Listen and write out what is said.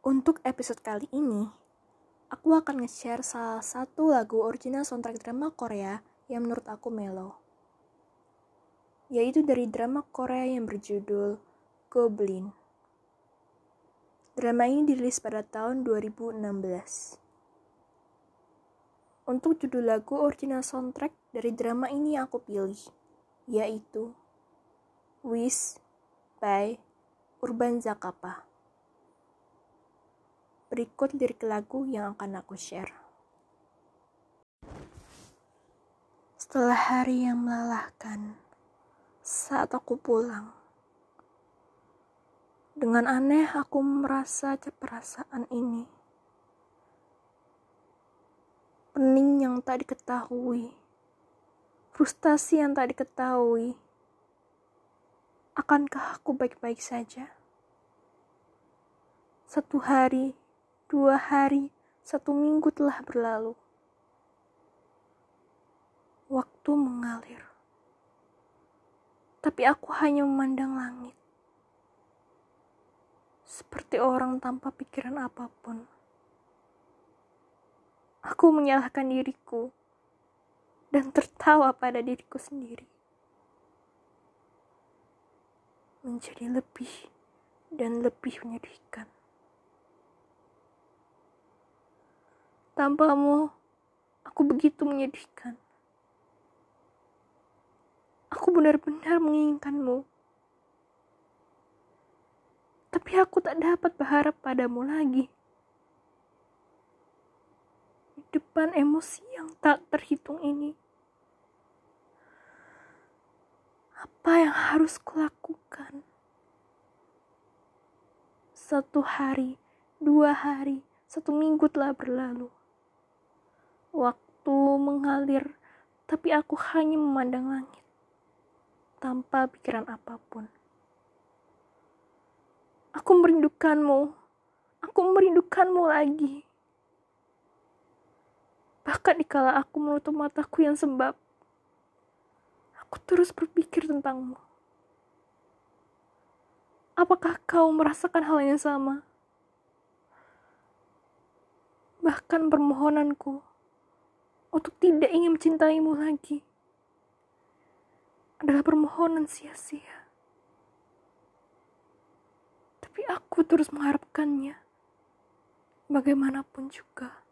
Untuk episode kali ini, aku akan nge-share salah satu lagu original soundtrack drama Korea yang menurut aku melo. Yaitu dari drama Korea yang berjudul Goblin. Drama ini dirilis pada tahun 2016. Untuk judul lagu original soundtrack dari drama ini yang aku pilih, yaitu Wish by Urban Zakapa. Berikut lirik lagu yang akan aku share. Setelah hari yang melelahkan, saat aku pulang, dengan aneh aku merasa perasaan ini. Pening yang tak diketahui, frustasi yang tak diketahui. Akankah aku baik-baik saja? Satu hari, dua hari, satu minggu telah berlalu. Waktu mengalir, tapi aku hanya memandang langit seperti orang tanpa pikiran apa pun. Aku menyalahkan diriku dan tertawa pada diriku sendiri. Menjadi lebih dan lebih menyedihkan. Tanpamu, aku begitu menyedihkan. Aku benar-benar menginginkanmu. Tapi aku tak dapat berharap padamu lagi depan emosi yang tak terhitung ini. Apa yang harus kulakukan? Satu hari, dua hari, satu minggu telah berlalu. Waktu mengalir, tapi aku hanya memandang langit tanpa pikiran apa pun. Aku merindukanmu. Aku merindukanmu lagi. Bahkan dikala aku menutup mataku yang sembab, aku terus berpikir tentangmu. Apakah kau merasakan hal yang sama? Bahkan permohonanku untuk tidak ingin mencintaimu lagi adalah permohonan sia-sia. Tapi aku terus mengharapkannya bagaimanapun juga.